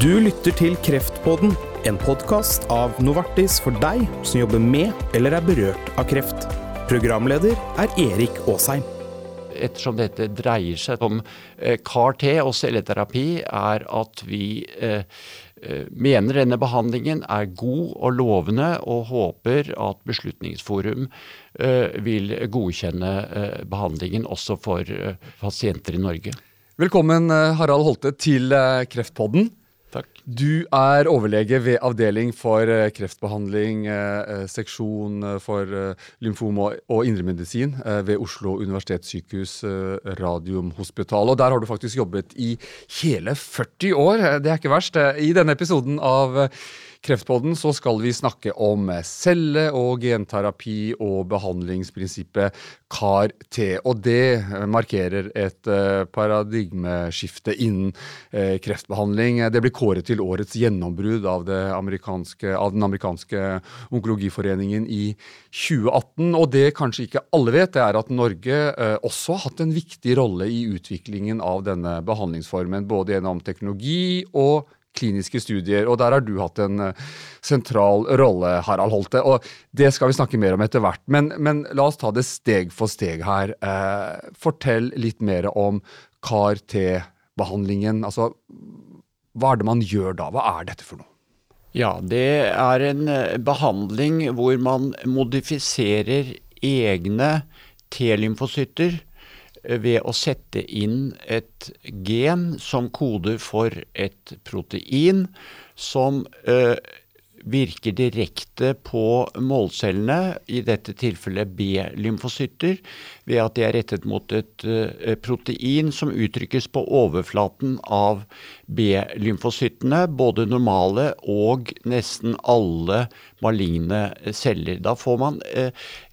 Du lytter til Kreftpodden, en podkast av Novartis for deg som jobber med eller er berørt av kreft. Programleder er Erik Aasheim. Ettersom dette dreier seg om eh, CAR-T og celleterapi, er at vi eh, eh, mener denne behandlingen er god og lovende, og håper at Beslutningsforum vil godkjenne behandlingen også for pasienter i Norge. Velkommen, Harald Holte, til Kreftpodden. Takk. Du er overlege ved avdeling for eh, kreftbehandling, eh, eh, seksjon for lymfom og indremedisin ved Oslo universitetssykehus Radiumhospitalet. Og der har du faktisk jobbet i hele 40 år. Det er ikke verst. I denne episoden av Kreftpodden så skal vi snakke om celle- og genterapi og behandlingsprinsippet CAR-T. Og det markerer et eh, paradigmeskifte innen eh, kreftbehandling. Det blir kåret til årets gjennombrudd av, av, den amerikanske onkologiforeningen i 2018. Og det kanskje ikke alle vet, det er at Norge eh, også har hatt en viktig rolle i utviklingen av denne behandlingsformen, både gjennom teknologi og kliniske studier, og der har du hatt en eh, sentral rolle, Harald Holte. og Det skal vi snakke mer om etter hvert, men, men la oss ta det steg for steg her. Eh, fortell litt mer om CAR-T-behandlingen. Altså, hva er det man gjør da? Hva er dette for noe? Ja, det er en eh, behandling hvor man modifiserer egne T-lymfocytter ved å sette inn et gen som koder for et protein som uh, virker direkte på målcellene, i dette tilfellet B-lymfocytter, ved at de er rettet mot et uh, protein som uttrykkes på overflaten av B-lymfocyttene, både normale og nesten alle maligne celler. Da får man uh,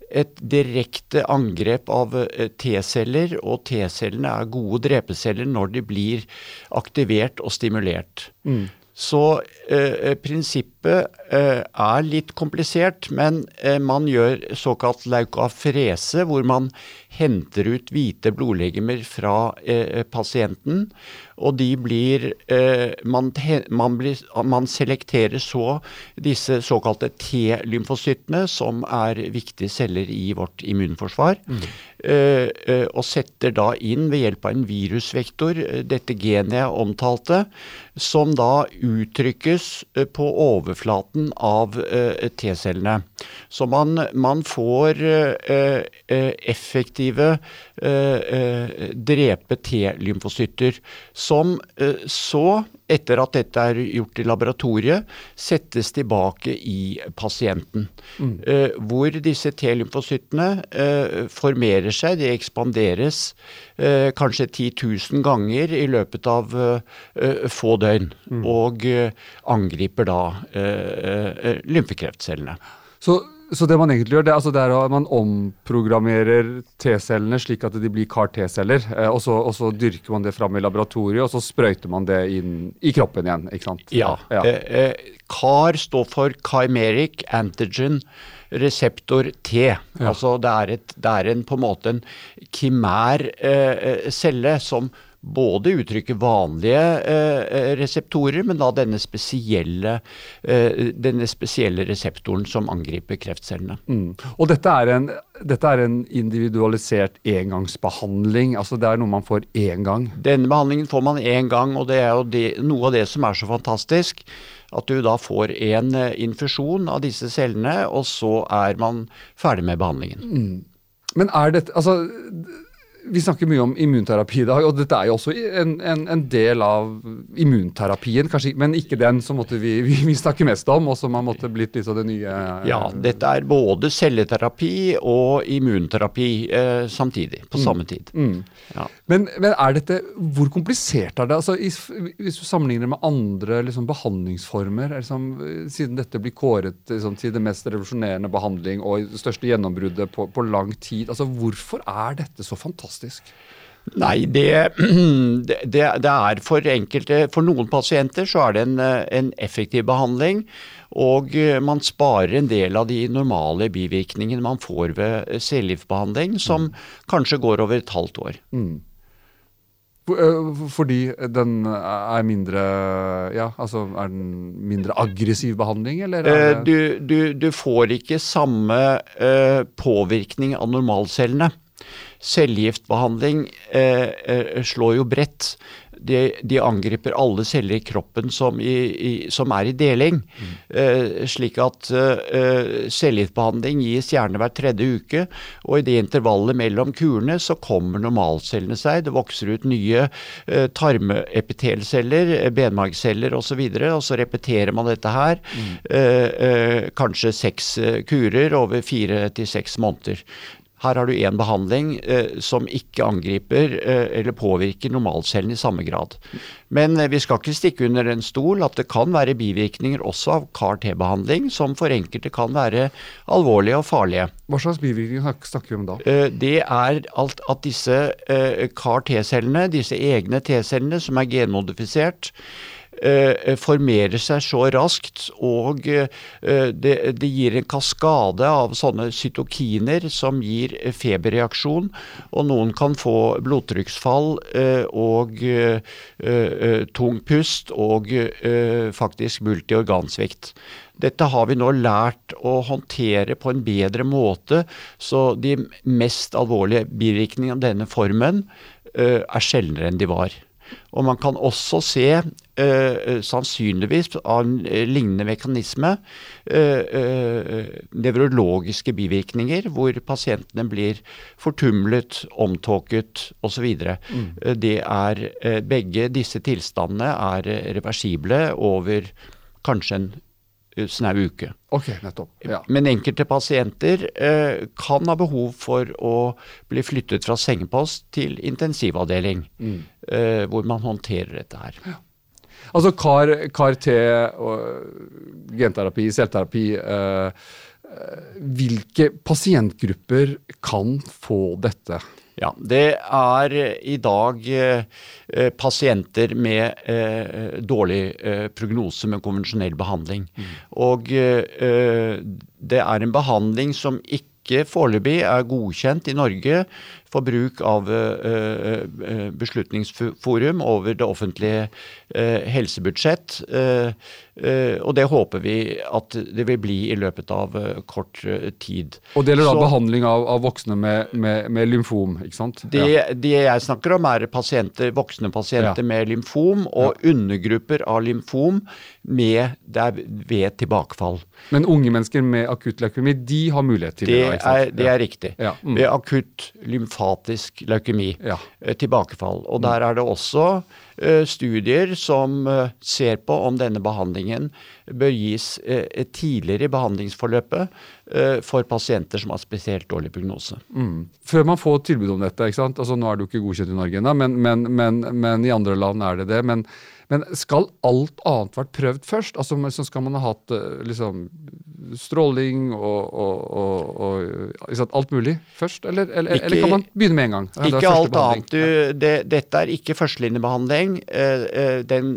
et direkte angrep av eh, T-celler, og T-cellene er gode drepeceller når de blir aktivert og stimulert. Mm. Så eh, prinsippet eh, er litt komplisert, men eh, man gjør såkalt leukafrese, hvor man henter ut hvite blodlegemer fra eh, pasienten. Og de blir eh, man, man, blir man, selekterer så disse såkalte T-lymfocyttene, som er viktige celler i vårt immunforsvar. Mm. og setter da inn ved hjelp av en virusvektor dette genet jeg omtalte, som da uttrykkes på overflaten av T-cellene. Så man, man får effektive drepe T-lymfocytter som eh, så, etter at dette er gjort i laboratoriet, settes tilbake i pasienten. Mm. Eh, hvor disse T-lymfocyttene eh, formerer seg, de ekspanderes kanskje 10 000 ganger i løpet av få døgn. Mm. Og angriper da lymfekreftcellene. Så så det man egentlig gjør, det, altså det er at man omprogrammerer T-cellene slik at de blir CAR-T-celler. Eh, og, og, så dyrker man det fram i laboratoriet, og så sprøyter man det inn i kroppen igjen. ikke sant? Ja. ja. Eh, eh, CAR står for Chimeric Antigen reseptor T. Ja. Altså det er, et, det er en, på en måte en kimær eh, celle som både uttrykke vanlige eh, reseptorer, men da denne spesielle, eh, denne spesielle reseptoren som angriper kreftcellene. Mm. Og dette er, en, dette er, en, individualisert engangsbehandling? altså Det er noe man får én gang? Denne behandlingen får man én gang, og det er jo det, noe av det som er så fantastisk. At du da får en eh, infusjon av disse cellene, og så er man ferdig med behandlingen. Mm. Men er dette, altså vi snakker mye om immunterapi i dag, og dette er jo også en, en, en del av immunterapien, kanskje, men ikke den som vi, vi, vi, snakker mest om, og som har måttet blitt litt av det nye Ja, dette er både celleterapi og immunterapi eh, samtidig, på mm. samme tid. Mm. Ja. Men, men, er dette, hvor komplisert er det? Altså, hvis du sammenligner med andre liksom, behandlingsformer, liksom, siden dette blir kåret liksom, til det mest revolusjonerende behandling og største gjennombruddet på, på lang tid, altså, hvorfor er dette så fantastisk? Fantastisk? Nei, det, det, det, er for enkelte For noen pasienter så er det en, en, effektiv behandling. Og man sparer en del av de normale bivirkningene man får ved cellegiftbehandling, som mm. kanskje går over et halvt år. Mm. Fordi den er mindre Ja, altså er den mindre aggressiv behandling, eller? Du, du, du, får ikke samme påvirkning av normalcellene. Cellegiftbehandling eh, slår jo bredt de, de, angriper alle celler i kroppen som, i, i, som er i deling. Mm. Eh, slik at eh, cellegiftbehandling gis gjerne hver tredje uke. Og i det intervallet mellom kurene så kommer normalcellene seg. Det vokser ut nye eh, tarmepitelceller, benmargceller osv. Og, så og så repeterer man dette her. Mm. Eh, kanskje seks kurer over fire til seks måneder. Her har du én behandling eh, som ikke angriper eh, eller påvirker normalcellen i samme grad. Men eh, vi skal ikke stikke under en stol at det kan være bivirkninger også av CAR-T-behandling, som for enkelte kan være alvorlige og farlige. Hva slags bivirkninger snakker vi om da? Eh, det er alt at disse eh, CAR-T-cellene, disse egne T-cellene som er genmodifisert, formerer seg så raskt, og eh, det, det, gir en kaskade av sånne cytokiner som gir feberreaksjon. Og noen kan få blodtrykksfall eh, og tung pust og faktisk multiorgansvikt. Dette har vi nå lært å håndtere på en bedre måte, så de mest alvorlige bivirkningene av denne formen er sjeldnere enn de var. Og man kan også se, uh, sannsynligvis av en lignende mekanisme, uh, uh, nevrologiske bivirkninger hvor pasientene blir fortumlet, omtåket osv. Mm. Det er Begge disse tilstandene er reversible over kanskje en snau uke. Ok, nettopp. Ja. Men enkelte pasienter eh, kan ha behov for å bli flyttet fra sengepost til intensivavdeling, mm. eh, hvor man håndterer dette her. Ja. Altså CAR, CAR-T og genterapi, celterapi eh, eh, Hvilke pasientgrupper kan få dette? Ja, Det er i dag eh, eh, pasienter med eh, dårlig eh, prognose med konvensjonell behandling. Mm. Og eh, det er en behandling som ikke foreløpig er godkjent i Norge for bruk av uh, Beslutningsforum over det offentlige helsebudsjett. Og det håper vi at det vil bli i løpet av kort tid. Og Det gjelder da behandling av, av voksne med, med, med, lymfom, ikke sant? Det, ja. det, jeg snakker om er pasienter, voksne pasienter ja. med lymfom og ja. undergrupper av lymfom med, ved tilbakefall. Men unge mennesker med akutt leukemi, de har mulighet til det? Det er, det er riktig. Mm. Ved akutt lymfom lympfatisk leukemi. Ja. Eh, tilbakefall. Og der er det også uh, studier som uh, ser på om denne behandlingen bør gis tidligere i behandlingsforløpet for pasienter som har spesielt dårlig prognose. Mm. Før man får tilbud om dette, ikke sant? Altså, nå er det jo ikke godkjent i Norge ennå, men, men, men, men, i andre land er det det. men men skal alt annet vært prøvd først? Altså, så skal man ha hatt liksom, stråling og, og, og, og alt mulig først? Eller, eller, ikke, eller, kan man begynne med en gang? Ikke alt annet. Du, det, dette er ikke førstelinjebehandling. Eh, eh, den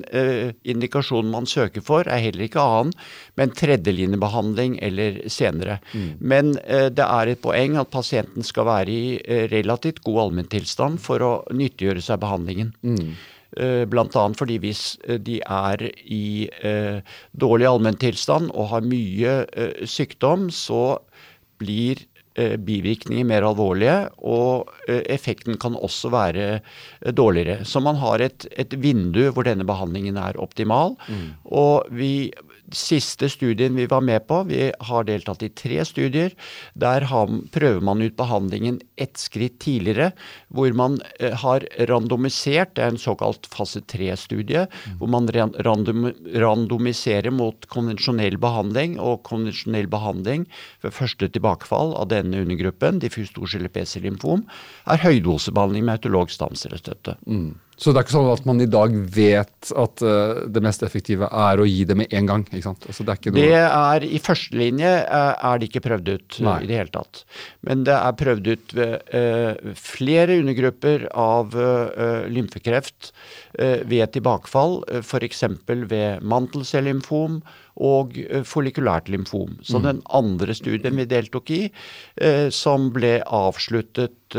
indikasjonen man søker for, er heller ikke annen, men tredjelinjebehandling eller senere. Mm. Men det er et poeng at pasienten skal være i relativt god allmenntilstand for å nyttiggjøre seg behandlingen. Mm. Eh, Bl.a. fordi hvis eh, de er i eh, dårlig allmenntilstand og har mye sykdom, så blir bivirkninger mer alvorlige, og effekten kan også være dårligere. Så man har et, et vindu hvor denne behandlingen er optimal. Mm. Og vi siste studien vi var med på, vi har deltatt i tre studier, der prøver man ut behandlingen ett skritt tidligere, hvor man eh, har randomisert, det er en såkalt fase tre-studie, hvor man random, randomiserer mot konvensjonell behandling og konvensjonell behandling ved første tilbakefall av denne undergruppen, diffus storcellepc-lymfom, er høydosebehandling med autolog stamcellestøtte. Mm. Så det er ikke sånn at man i dag vet at uh, det mest effektive er å gi det med en gang? ikke sant? Altså, det, er noe... det er I førstelinje uh, er det ikke prøvd ut Nei. i det hele tatt. Men det er prøvd ut ved uh, flere undergrupper av lymfekreft ved tilbakefall, uh, f.eks. ved mantelcellymfom og follikulært lymfom. Så mm. den andre studien vi deltok i, som ble avsluttet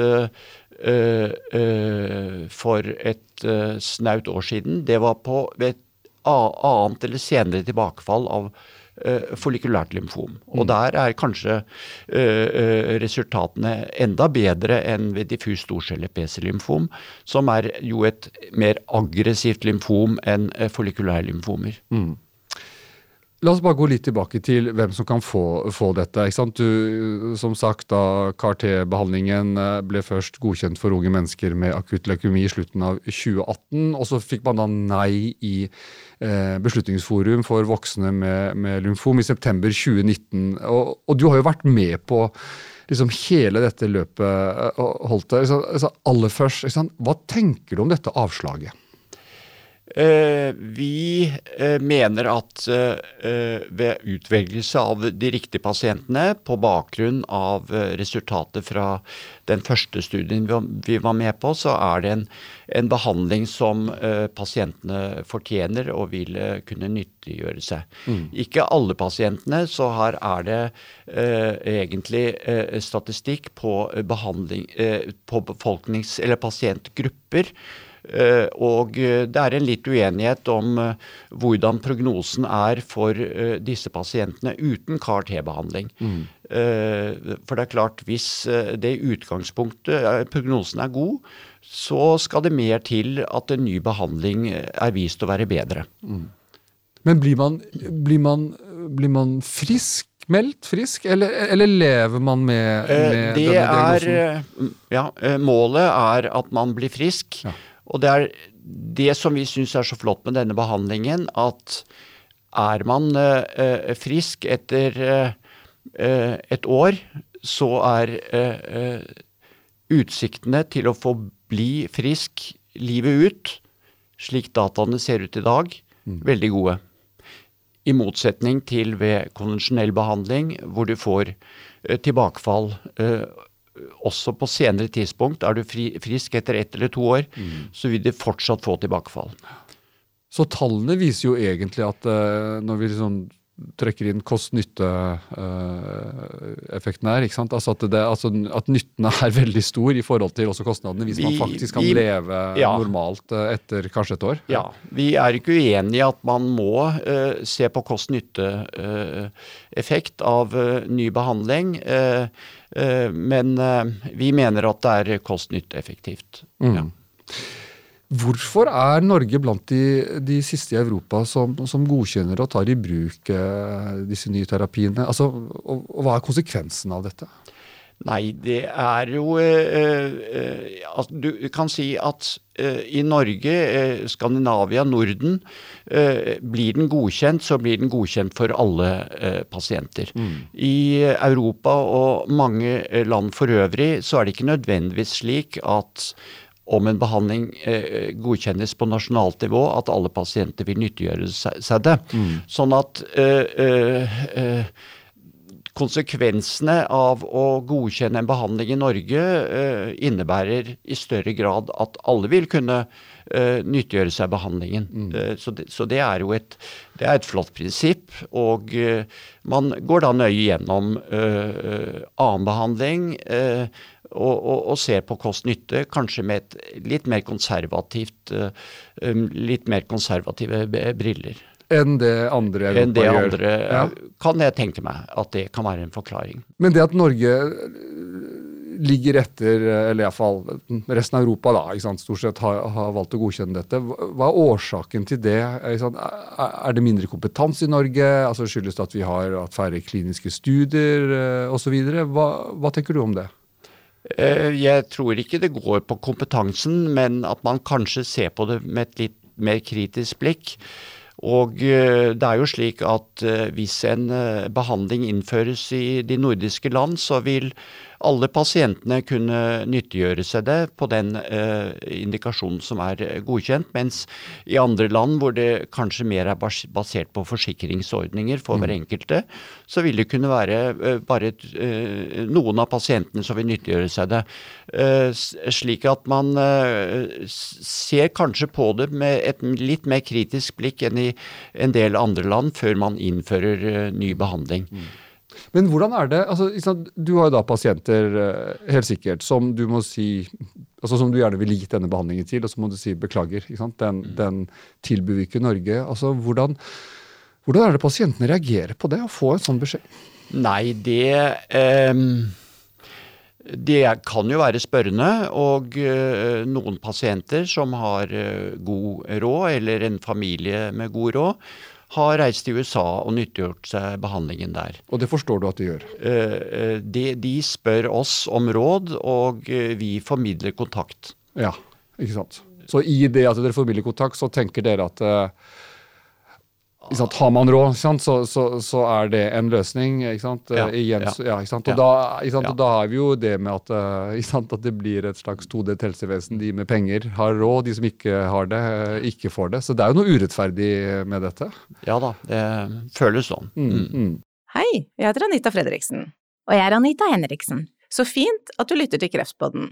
for et snaut år siden, det var på et annet eller senere tilbakefall av follikulært lymfom. Og mm. der er kanskje resultatene enda bedre enn ved diffus storcelle-PC-lymfom, som er jo et mer aggressivt lymfom enn uh, follikulærlymfomer. Mm. La oss bare gå litt tilbake til hvem som kan få, få dette. Du, som sagt, da CAR-T-behandlingen ble først godkjent for unge mennesker med akutt leukemi i slutten av 2018, og så fikk man da nei i eh, Beslutningsforum for voksne med, med, lymfom i september 2019. Og, og, du har jo vært med på liksom hele dette løpet, Holte. Altså, aller først, hva tenker du om dette avslaget? Eh, vi eh, mener at eh, ved utvelgelse av de riktige pasientene på bakgrunn av resultatet fra den første studien vi var med på, så er det en, en behandling som pasientene fortjener og vil kunne nyttiggjøre seg. Mm. Ikke alle pasientene, så her er det egentlig statistikk på behandling på befolknings- eller pasientgrupper og eh, det er en litt uenighet om eh, hvordan prognosen er for disse pasientene uten CAR-T-behandling. Mm. For det er klart, hvis det i utgangspunktet prognosen er god, så skal det mer til at en ny behandling er vist å være bedre. Mm. Men blir man, blir man, blir man frisk? meldt frisk, eller, eller, lever man med, med det denne diagnosen? Er, ja, målet er at man blir frisk. Ja. Og det er det som vi syns er så flott med denne behandlingen, at er man uh, frisk etter uh, et år, så er utsiktene til å få bli frisk livet ut, slik dataene ser ut i dag, mm. veldig gode. I motsetning til ved konvensjonell behandling, hvor du får tilbakefall også på senere tidspunkt, er du fri, frisk etter ett eller to år, mm. så vil du fortsatt få tilbakefall. Så tallene viser jo egentlig at uh, når vi liksom trekker inn kost-nytte-effekten uh, her, ikke sant? Altså at, det, altså at, nytten er veldig stor i forhold til også kostnadene, hvis vi, man faktisk kan vi, leve ja. normalt uh, etter kanskje et år? Ja, vi er ikke uenig i at man må se på kost-nytte-effekt av ny behandling. Uh, Eh, men eh, vi mener at det er kost-nytte-effektivt. Mm. Ja. Hvorfor er Norge blant de, de siste i Europa som, som, godkjenner og tar i bruk eh, disse nye terapiene? Altså, og, og hva er konsekvensen av dette? Nei, det er jo eh, eh, Du kan si at eh, i Norge, eh, Skandinavia, Norden eh, Blir den godkjent, så blir den godkjent for alle pasienter. Mm. I Europa og mange land for øvrig så er det ikke nødvendigvis slik at om en behandling eh, godkjennes på nasjonalt nivå, at alle pasienter vil nyttiggjøre seg, det. Mm. Sånn at eh, eh, konsekvensene av å godkjenne en behandling i Norge uh, innebærer i større grad at alle vil kunne uh, nyttiggjøre seg behandlingen. Mm. Så, det, så, det, er jo et, det er et flott prinsipp. Og man går da nøye gjennom annen behandling. Og, og, og, ser på kost-nytte, kanskje med et litt mer konservativt, litt mer konservative briller enn det andre enn det. Andre, ja. Kan jeg tenke meg at det kan være en forklaring. Men det at Norge ligger etter, eller iallfall resten av Europa da, stort sett har, har, valgt å godkjenne dette. Hva er årsaken til det? Er det mindre kompetanse i Norge? Altså Skyldes det at vi har hatt færre kliniske studier eh, osv.? Hva, hva tenker du om det? Eh, jeg tror ikke det går på kompetansen, men at man kanskje ser på det med et litt mer kritisk blikk. Og eh, det er jo slik at eh, hvis en eh, behandling innføres i de nordiske land, så vil alle pasientene kunne nyttiggjøre seg det på den eh, indikasjonen som er eh, godkjent, mens i andre land hvor det kanskje mer er basert på forsikringsordninger for hver mm. enkelte, så vil det kunne være eh, bare eh, noen av pasientene som vil nyttiggjøre seg det. Eh, slik at man eh, ser kanskje på det med et litt mer kritisk blikk enn i en del andre land før man innfører ny behandling. Mm. Men hvordan er det altså, Du har jo da pasienter, eh, helt sikkert, som du må si altså som du gjerne ville gitt denne behandlingen til, og så må du si beklager. Den, Mm. den tilbyr vi ikke Norge. Altså, hvordan, hvordan er det pasientene reagerer på det, å få en sånn beskjed? Nei, det eh, Det kan jo være spørrende, og eh, noen pasienter som har eh, god råd, eller en familie med god råd, har reist til USA og nyttiggjort seg behandlingen der. Og det forstår du at de gjør. Eh, eh, de, de spør oss om råd, og eh, vi formidler kontakt. Ja, ikke sant. Så i det at dere formidler kontakt, så tenker dere at sant, Har man råd, så, så, så er det en løsning. ikke sant? Eh, Ja, Igjen, ja. ja, ikke sant? Og, Ja. da, ikke sant? Ja. og da har vi jo det med at, eh, ikke sant, at det blir et slags todelt helsevesen. De med penger har råd, de som ikke har det, eh, ikke får det. Så det er jo noe urettferdig med dette. Ja da, det føles sånn. Mm, mm. Hei, jeg heter Anita Fredriksen. Og jeg er Anita Henriksen. Så fint at du lytter til Kreftpodden.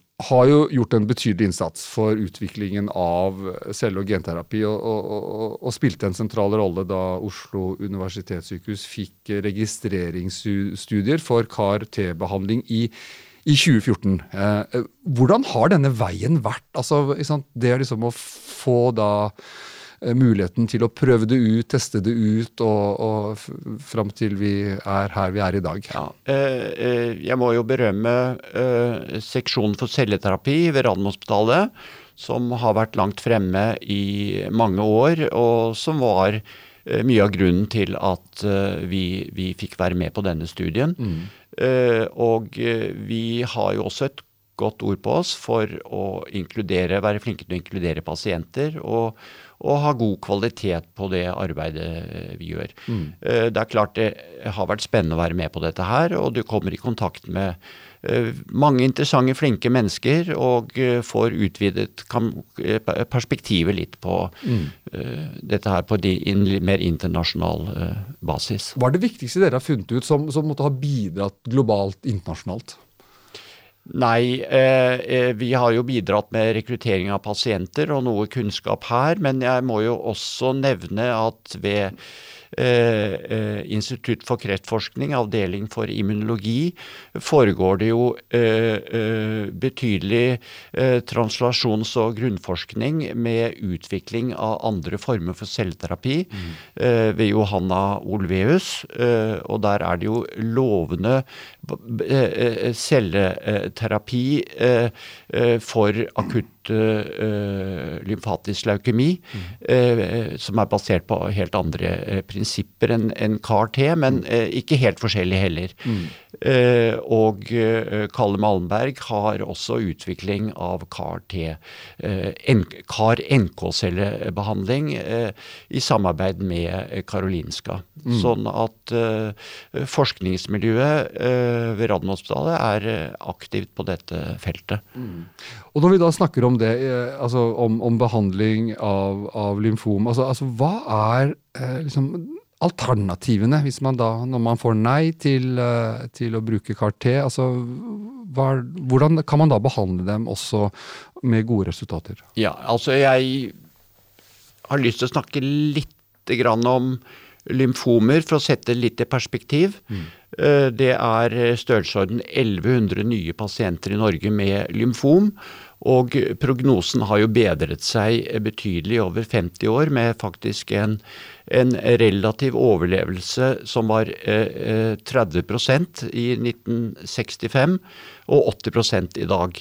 har jo gjort en betydelig innsats for utviklingen av celle- og genterapi, og, og, og, og spilte en sentral rolle da Oslo universitetssykehus fikk registreringsstudier for CAR-T-behandling i, i 2014. Eh, hvordan har denne veien vært? Altså, det liksom å få da eh, muligheten til å prøve det ut, teste det ut, og, og fram til vi er her vi er i dag. Ja, eh, eh, jeg må jo berømme eh, seksjonen for celleterapi ved Radiumhospitalet, som har vært langt fremme i mange år, og som var eh, mye av grunnen til at eh, vi, vi fikk være med på denne studien. Mm. og eh, vi har jo også et godt ord på oss for å inkludere, være flinke til å inkludere pasienter og, og ha god kvalitet på det arbeidet eh, vi gjør. Mm. Det er klart det har vært spennende å være med på dette her, og du kommer i kontakt med eh, mange interessante, flinke mennesker, og eh, får utvidet eh, perspektivet litt på mm. dette her på en mer internasjonal eh, basis. Hva er det viktigste dere har funnet ut som, som måtte ha bidratt globalt, internasjonalt? Nei, eh, eh, vi har jo bidratt med rekruttering av pasienter og noe kunnskap her, men jeg må jo også nevne at ved eh, eh, Institutt for kreftforskning, avdeling for immunologi, foregår det jo eh, eh, betydelig eh, translasjons- og grunnforskning med utvikling av andre former for celleterapi eh, ved Johanna Olveus, eh, og der er det jo lovende celleterapi for akutt eh, lymfatisk leukemi, eh, som er basert på helt andre eh, prinsipper enn en CAR-T, men eh, ikke helt forskjellig heller. Eh, og Kalle Malmberg har også utvikling av CAR-T, eh, CAR-NK-cellebehandling eh, i samarbeid med Karolinska. Karolinska. Sånn at forskningsmiljøet ved Radiumhospitalet er aktivt på dette feltet. Og når vi da snakker om det, eh, altså om, om behandling av, av lymfom, altså, altså hva er eh, liksom alternativene hvis man da, når man får nei til, eh, til å bruke CAR-T, altså hva, hvordan kan man da behandle dem også med gode resultater? Ja, altså jeg har lyst til å snakke litt grann om lymfomer, for å sette litt i perspektiv. Mm. Det er størrelsesorden 1100 nye pasienter i Norge med lymfom. Og prognosen har jo bedret seg betydelig over 50 år, med faktisk en, en relativ overlevelse som var eh, eh, 30 i 1965 og 80 i dag.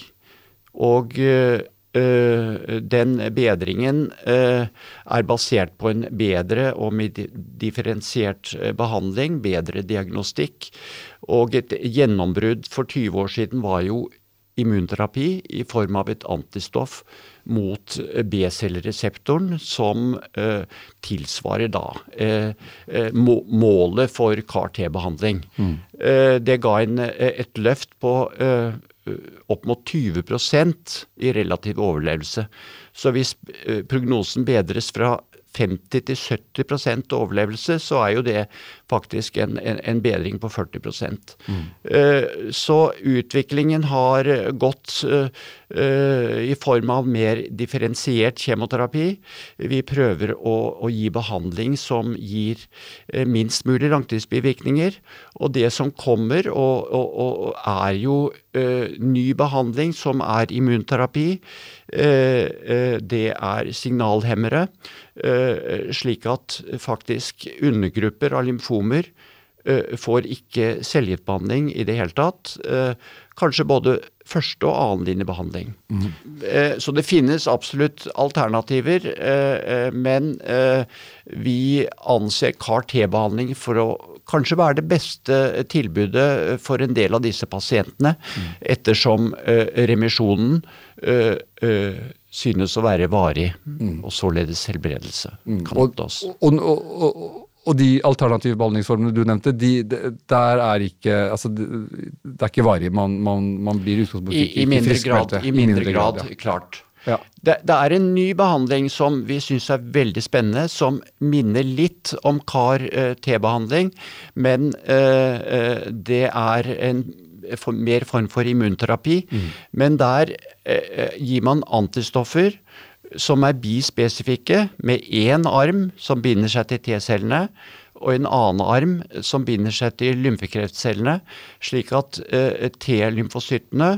Og eh, eh, den bedringen eh, er basert på en bedre og med differensiert eh, behandling, bedre diagnostikk. Og et gjennombrudd for 20 år siden var jo immunterapi i form av et antistoff mot B-cellereseptoren, som eh, tilsvarer da eh, eh, må målet for CAR-T-behandling. Eh, det ga en, eh, et løft på eh, opp mot 20% i relativ overlevelse. Så hvis prognosen bedres fra 50-70% overlevelse, så er jo det faktisk en, en, en bedring på 40 mm. uh, Så utviklingen har gått uh, i form av mer differensiert kjemoterapi. Vi prøver å, å gi behandling som gir minst mulig langtidsbivirkninger. Og det som kommer, og, og, og er jo ny behandling som er immunterapi, det er signalhemmere. Eh, slik at faktisk undergrupper av lymfomer eh, får ikke cellegiftbehandling i det hele tatt. Eh, kanskje både første og annenlinjebehandling. Mm. Så det finnes absolutt alternativer, men vi anser CAR-T-behandling for å kanskje være det beste tilbudet for en del av disse pasientene, mm. ettersom remisjonen synes å være varig, mm. og således helbredelse. Mm. Og, og, og, og, de alternative behandlingsformene du nevnte, de, de, der er ikke altså, det, det er ikke varig. Man, man, man blir utgangspunktet I, i, mindre grad, I mindre grad, ja. klart. Ja. Det, det, er en ny behandling som vi syns er veldig spennende, som minner litt om CAR-T-behandling, men uh, uh, det er en for, mer form for immunterapi. Mm. Men der øh, gir man antistoffer som er bispesifikke, med én arm som binder seg til T-cellene, og en annen arm som binder seg til lymfekreftcellene, slik at eh, T-lymfocyttene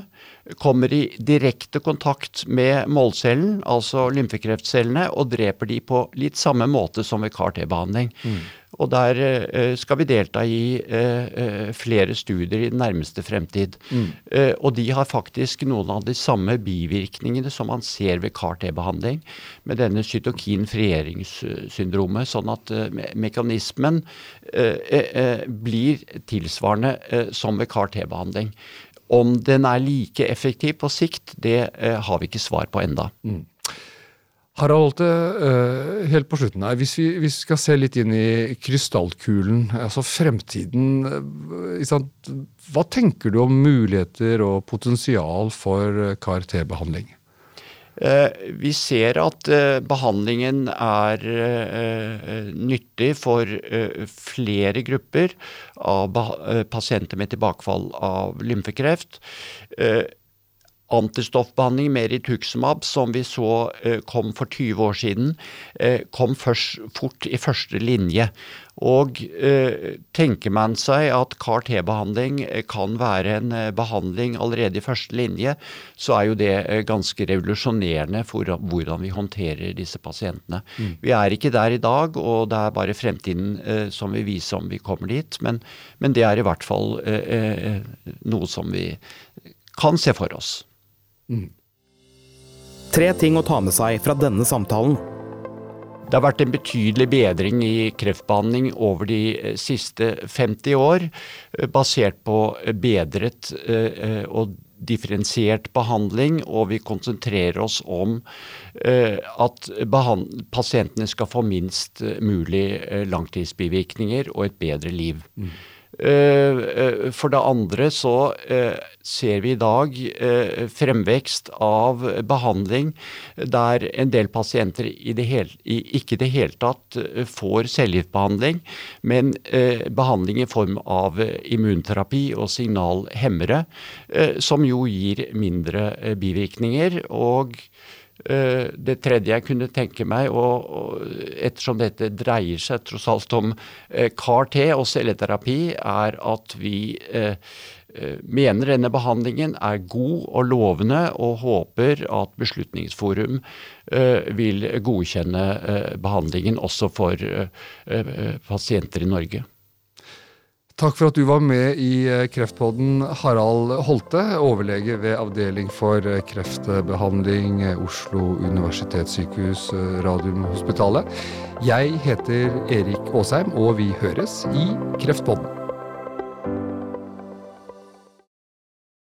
kommer i direkte kontakt med målcellen, altså lymfekreftcellene, og dreper de på litt samme måte som ved CAR-T-behandling. Mm. Og der eh, skal vi delta i eh, eh, flere studier i den nærmeste fremtid. Mm. og de har faktisk noen av de samme bivirkningene som man ser ved CAR-T-behandling, med denne cytokin-frieringssyndromet. Sånn at mekanismen blir tilsvarende som ved CAR-T-behandling. Om den er like effektiv på sikt, det har vi ikke svar på enda. Mm. Harald eh, helt på slutten her, hvis vi, hvis vi, skal se litt inn i krystallkulen, altså fremtiden eh, Hva tenker du om muligheter og potensial for CAR-T-behandling? Vi ser at behandlingen er nyttig for flere grupper av pasienter med tilbakefall av lymfekreft antistoffbehandling med rituximab, som vi så eh, kom for 20 år siden, eh, kom først fort i første linje. Og eh, tenker man seg at CAR-T-behandling kan være en behandling allerede i første linje, så er jo det ganske revolusjonerende for hvordan vi håndterer disse pasientene. Mm. Vi er ikke der i dag, og det er bare fremtiden som vil vise om vi kommer dit. Men, men det er i hvert fall noe som vi kan se for oss. Mm. Tre ting å ta med seg fra denne samtalen. Det har vært en betydelig bedring i kreftbehandling over de eh, siste 50 år, eh, basert på bedret eh, og differensiert behandling, og vi konsentrerer oss om at pasientene skal få minst mulig langtidsbivirkninger og et bedre liv. Mm. Eh, eh, for det andre så eh, ser vi i dag fremvekst av behandling der en del pasienter i det hele, ikke i det hele tatt får cellegiftbehandling, men behandling i form av immunterapi og signalhemmere, som jo gir mindre bivirkninger. og det tredje jeg kunne tenke meg, og ettersom dette dreier seg tross alt om eh, CAR-T og celleterapi, er at vi eh, mener denne behandlingen er god og lovende, og håper at Beslutningsforum vil godkjenne behandlingen også for pasienter i Norge. Takk for at du var med i eh, Kreftpodden, Harald Holte, overlege ved Avdeling for eh, kreftbehandling, eh, Oslo universitetssykehus, Radiumhospitalet. Jeg heter Erik Aasheim, og vi høres i Kreftpodden.